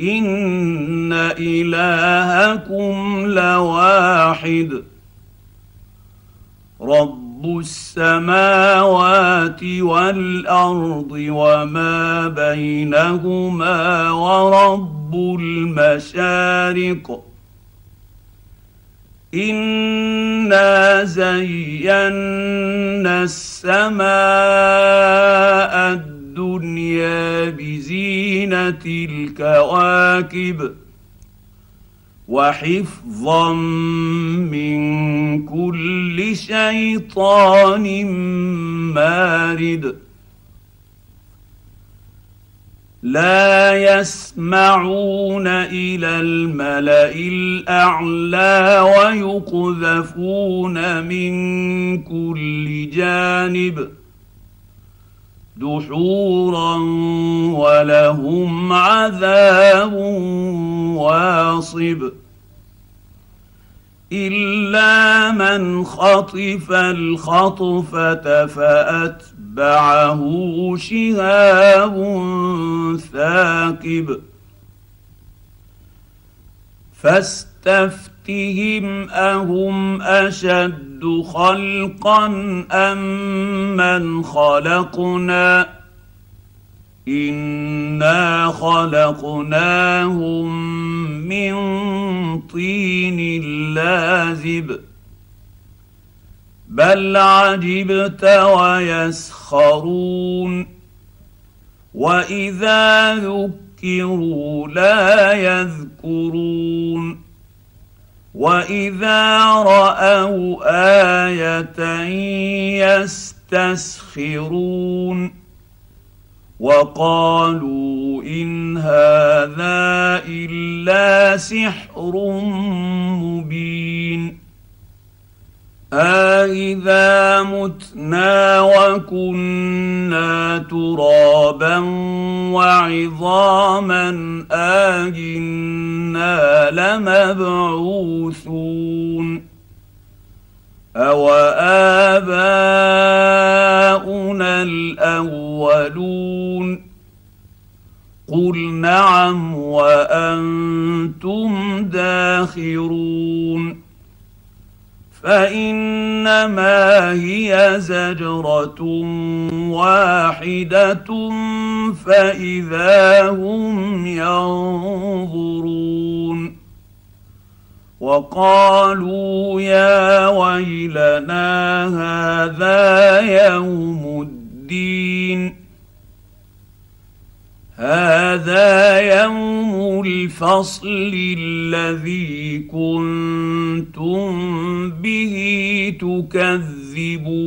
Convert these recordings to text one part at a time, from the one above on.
ان الهكم لواحد رب السماوات والارض وما بينهما ورب المشارق انا زينا السماء الدنيا الكواكب وحفظا من كل شيطان مارد. لا يسمعون إلى الملأ الأعلى ويقذفون من كل جانب. دحورا ولهم عذاب واصب. إلا من خطف الخطفة فأتبعه شهاب ثاقب. فاستفتهم أهم أشد خلقا أم من خلقنا؟ إنا خلقناهم من طين لازب. بل عجبت ويسخرون. وإذا ذكروا لا يذكرون. واذا راوا إيه يستسخرون وقالوا ان هذا الا سحر مبين أإذا متنا وكنا ترابا وعظاما آجنا لمبعوثون أوآباؤنا الأولون قل نعم وأنتم داخرون فإنما هي زجرة واحدة فإذا هم ينظرون. وقالوا يا ويلنا هذا يوم الدين. هذا يوم الفصل الذي كنتم به تكذبون.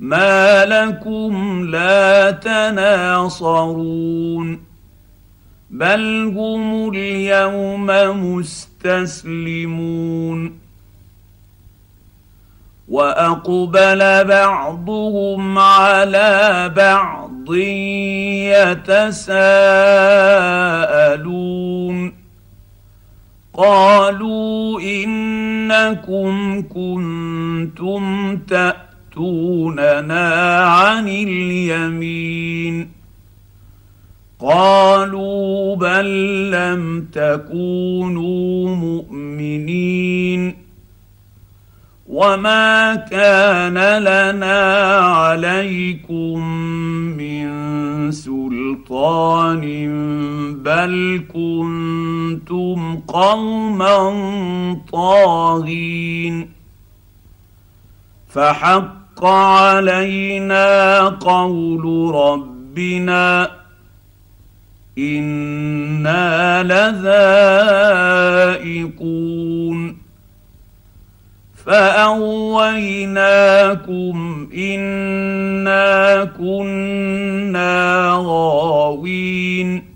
ما لكم لا تناصرون بل هم اليوم مستسلمون واقبل بعضهم على بعض يتساءلون قالوا انكم كنتم تأتون ياتوننا عن اليمين. قالوا بل لم تكونوا مؤمنين. وما كان لنا عليكم من سلطان بل كنتم قوما طاغين. فحق علينا قول ربنا إنا لذائقون. فأغويناكم إنا كنا غاوين.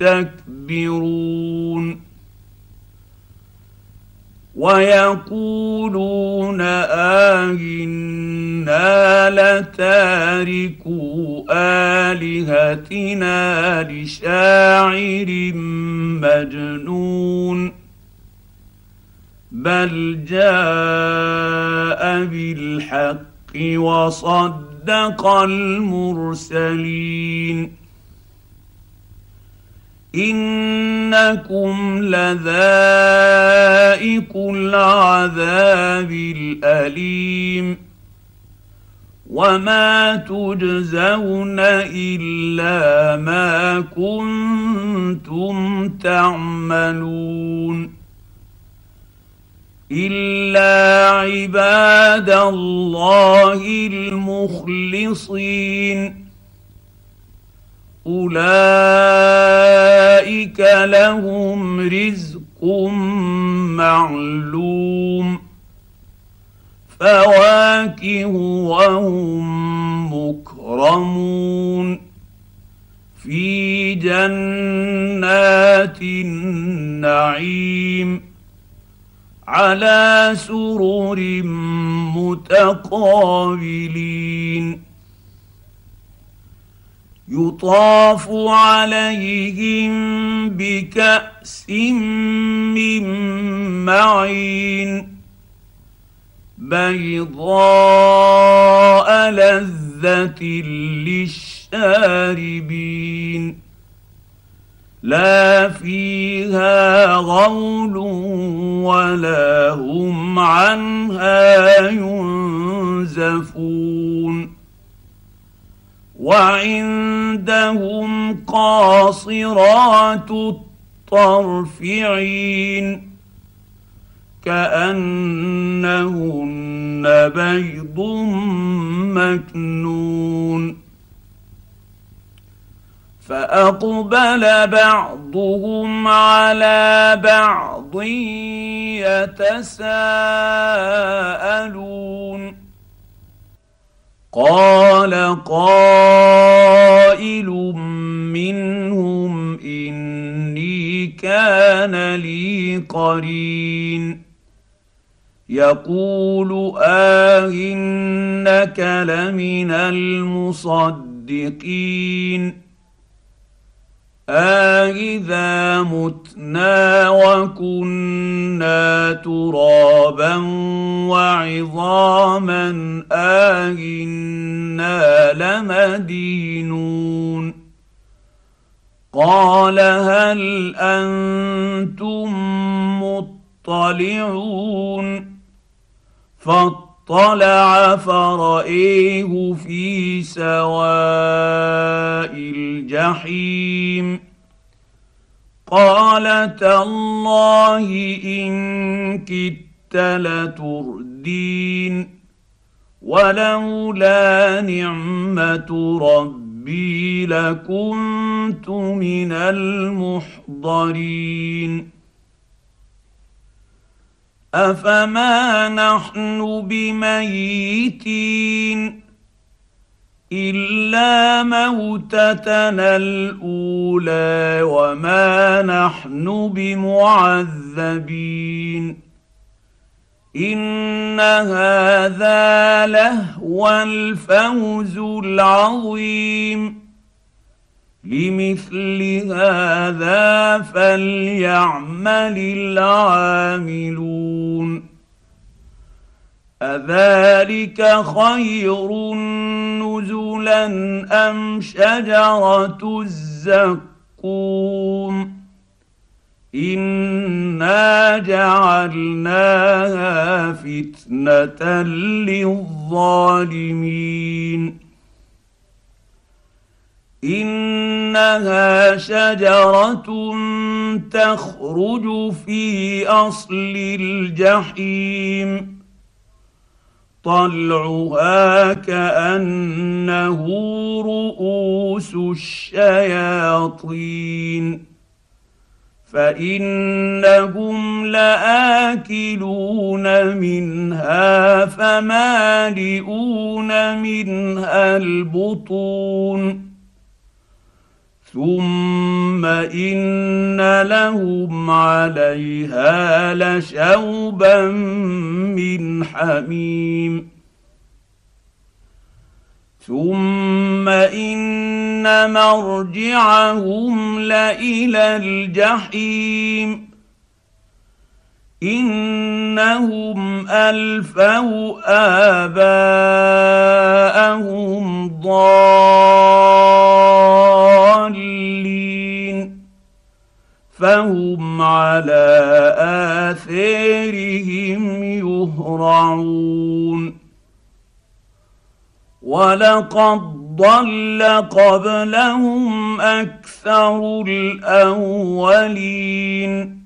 يستكبرون ويقولون آهنا لتاركوا آلهتنا لشاعر مجنون بل جاء بالحق وصدق المرسلين إنكم لذائق العذاب الأليم. وما تجزون إلا ما كنتم تعملون. إلا عباد الله المخلصين. أولئك لهم رزق معلوم. فواكه وهم مكرمون. في جنات النعيم. على سرر متقابلين. يطاف عليهم بكأس من معين بيضاء لذة للشاربين لا فيها غول ولا هم عنها ينزفون وعندهم قاصرات الطرف عين كأنهن بيض مكنون فأقبل بعضهم على بعض يتساءلون قال قائل منهم إني كان لي قرين. يقول آه إنك لمن المصدقين. أإذا متنا وكنا ترابا وعظاما أإنا لمدينون. قال هل أنتم مطلعون؟ فاطلع فرأيه في سواء الجحيم قال تالله إن كدت لتردين ولولا نعمة ربي لكنت من المحضرين. أفما نحن بميتين؟ إلا موتتنا الأولى وما نحن بمعذبين. إن هذا لهو الفوز العظيم. لمثل هذا فليعمل العاملون. أذلك خير نزلا ام شجره الزقوم أنا جعلناها فتنه للظالمين انها شجره تخرج في اصل الجحيم طلعها كأنه رؤوس الشياطين. فإنهم لآكلون منها فمالئون منها البطون. ثم ان لهم عليها لشوبا من حميم ثم ان مرجعهم لالى الجحيم إنهم ألفوا آباءهم ضالين. فهم على آثارهم يهرعون. ولقد ضل قبلهم أكثر الاولين.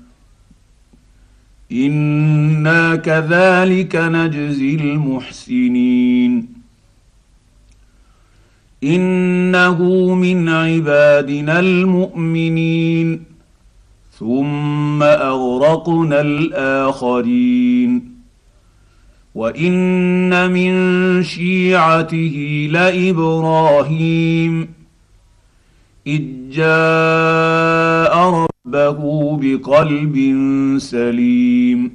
أنا كذلك نجزي المحسنين انه من عبادنا المؤمنين ثم اغرقنا الاخرين وان من شيعته لابراهيم اذ جاء ربه بقلب سليم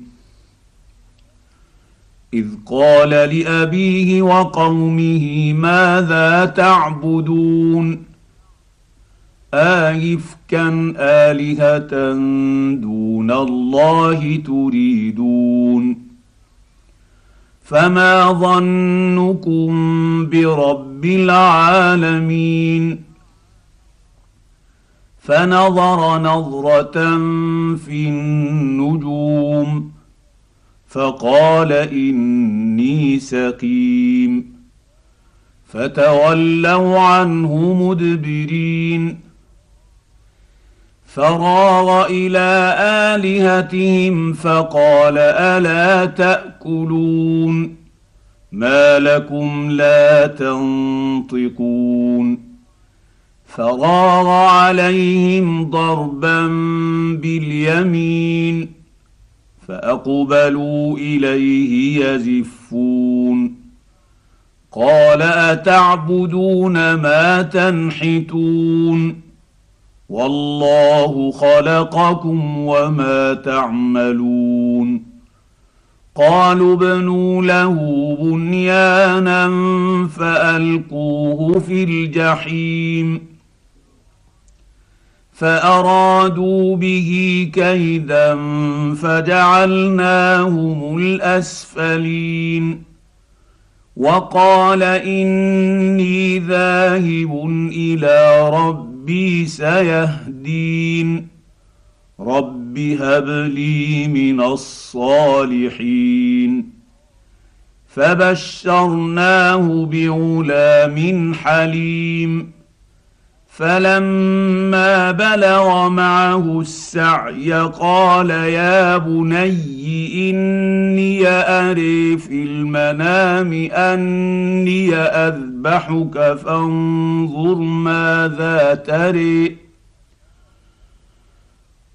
اذ قال لابيه وقومه ماذا تعبدون آيفكا آلهة دون الله تريدون فما ظنكم برب العالمين فنظر نظرة في النجوم فقال إني سقيم. فتولوا عنه مدبرين. فراغ إلى آلهتهم فقال ألا تأكلون؟ ما لكم لا تنطقون. فراغ عليهم ضربا باليمين فأقبلوا إليه يزفون. قال أتعبدون ما تنحتون؟ والله خلقكم وما تعملون. قالوا ابنوا له بنيانا فألقوه في الجحيم. فأرادوا به كيدا فجعلناهم الأسفلين. وقال إني ذاهب إلى ربي سيهدين. رب هب لي من الصالحين. فبشرناه بغلام حليم. فلما بلغ معه السعي قال يا بني إني أري في المنام أني أذبحك فانظر ماذا تري.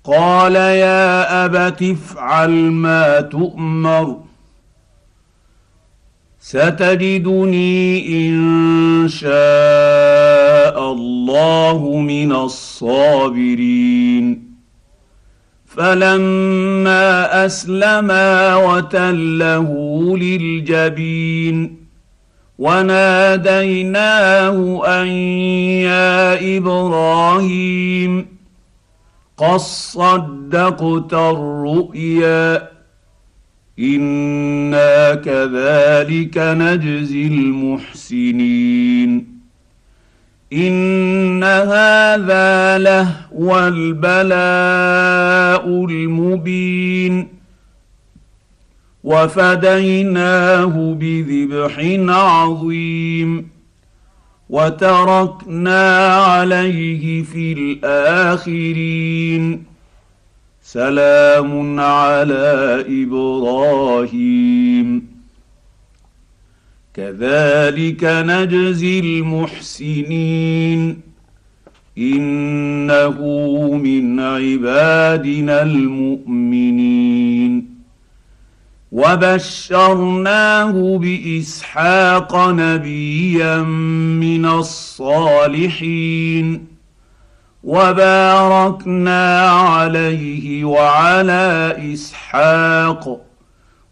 قال يا أبت افعل ما تؤمر ستجدني إن شاء الله من الصابرين. فلما أسلما وتله للجبين وناديناه أن يا إبراهيم قد صدقت الرؤيا إنا كذلك نجزي المحسنين. ان هذا لهو البلاء المبين وفديناه بذبح عظيم وتركنا عليه في الاخرين سلام على إبراهيم كذلك نجزي المحسنين. إنه من عبادنا المؤمنين. وبشرناه بإسحاق نبيا من الصالحين. وباركنا عليه وعلى إسحاق.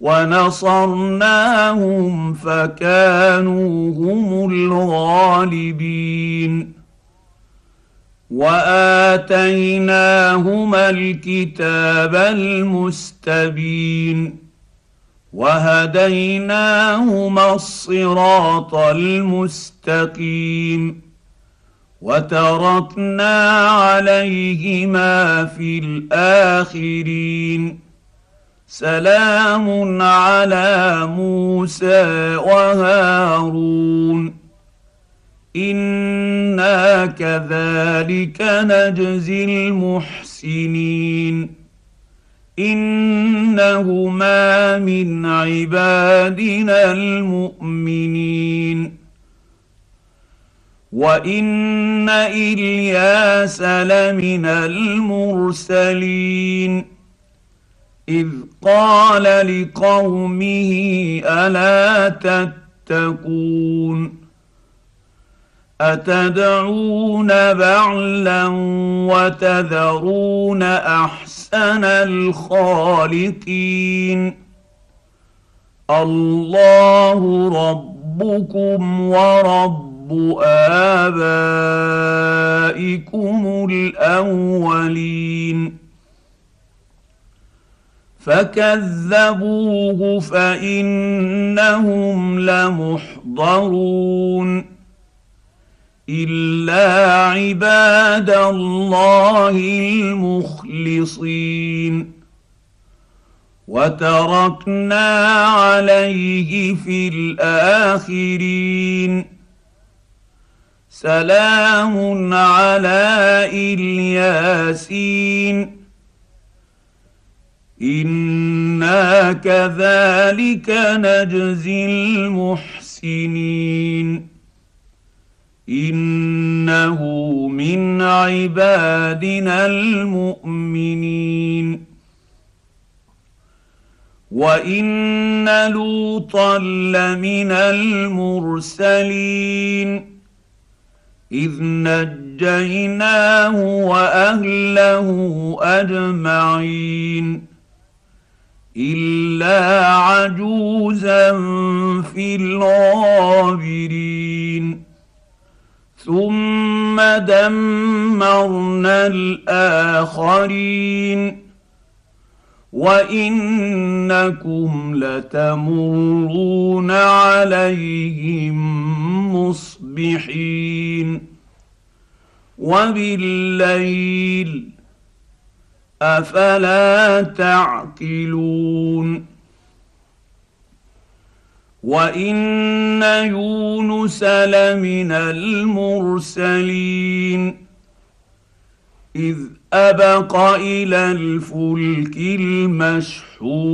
ونصرناهم فكانوا هم الغالبين. وآتيناهما الكتاب المستبين. وهديناهما الصراط المستقيم. وتركنا عليهما في الآخرين. سلام على موسى وهارون. إنا كذلك نجزي المحسنين. إنهما من عبادنا المؤمنين. وإن إلياس لمن المرسلين. إذ قال لقومه ألا تتقون؟ أتدعون بعلا وتذرون أحسن الخالقين؟ الله ربكم ورب آبائكم الأولين. فكذبوه فإنهم لمحضرون إلا عباد الله المخلصين. وتركنا عليه في الآخرين. سلام على إلياسين. أنا كذلك نجزي المحسنين انه من عبادنا المؤمنين وان لوطا لمن المرسلين اذ نجيناه واهله اجمعين الا عجوزا في الغابرين. ثم دمرنا الاخرين. وانكم لتمرون عليهم مصبحين. وبالليل أفلا تعقلون؟ وإن يونس لمن المرسلين. إذ أبق إلى الفلك المشحون.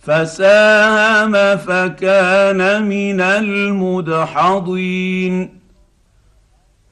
فساهم فكان من المدحضين.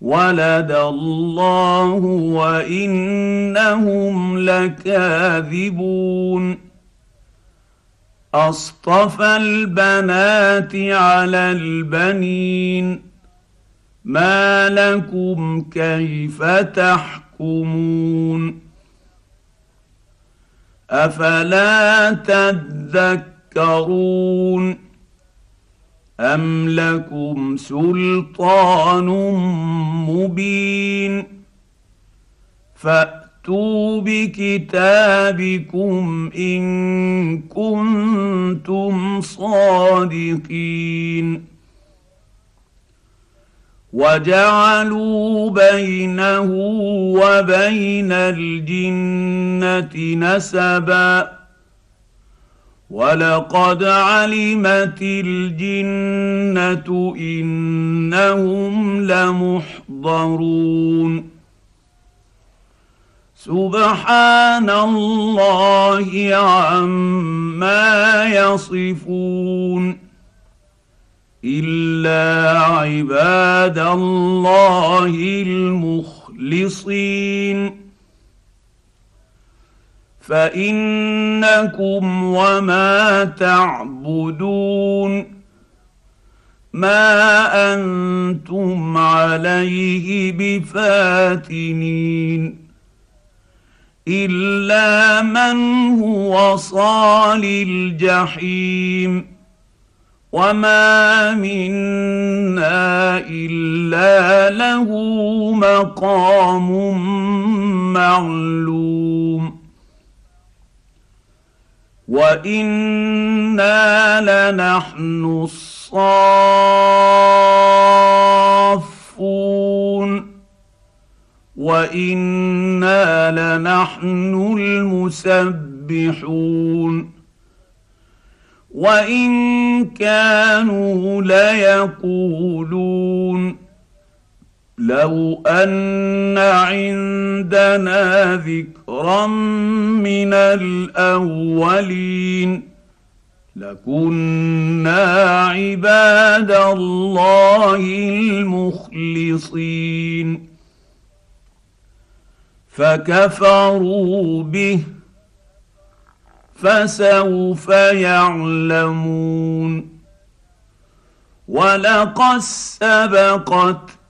ولد الله وإنهم لكاذبون. أصطفى البنات على البنين. ما لكم كيف تحكمون؟ أفلا تذكرون؟ ام لكم سلطان مبين فاتوا بكتابكم ان كنتم صادقين وجعلوا بينه وبين الجنه نسبا ولقد علمت الجنه انهم لمحضرون سبحان الله عما يصفون الا عباد الله المخلصين فإنكم وما تعبدون ما أنتم عليه بفاتنين إلا من هو صال الجحيم وما منا إلا له مقام معلوم وأنا لنحن الصافون وأنا لنحن المسبحون وان كانوا ليقولون لو ان عندنا ذكرا من الاولين لكنا عباد الله المخلصين فكفروا به فسوف يعلمون ولقد سبقت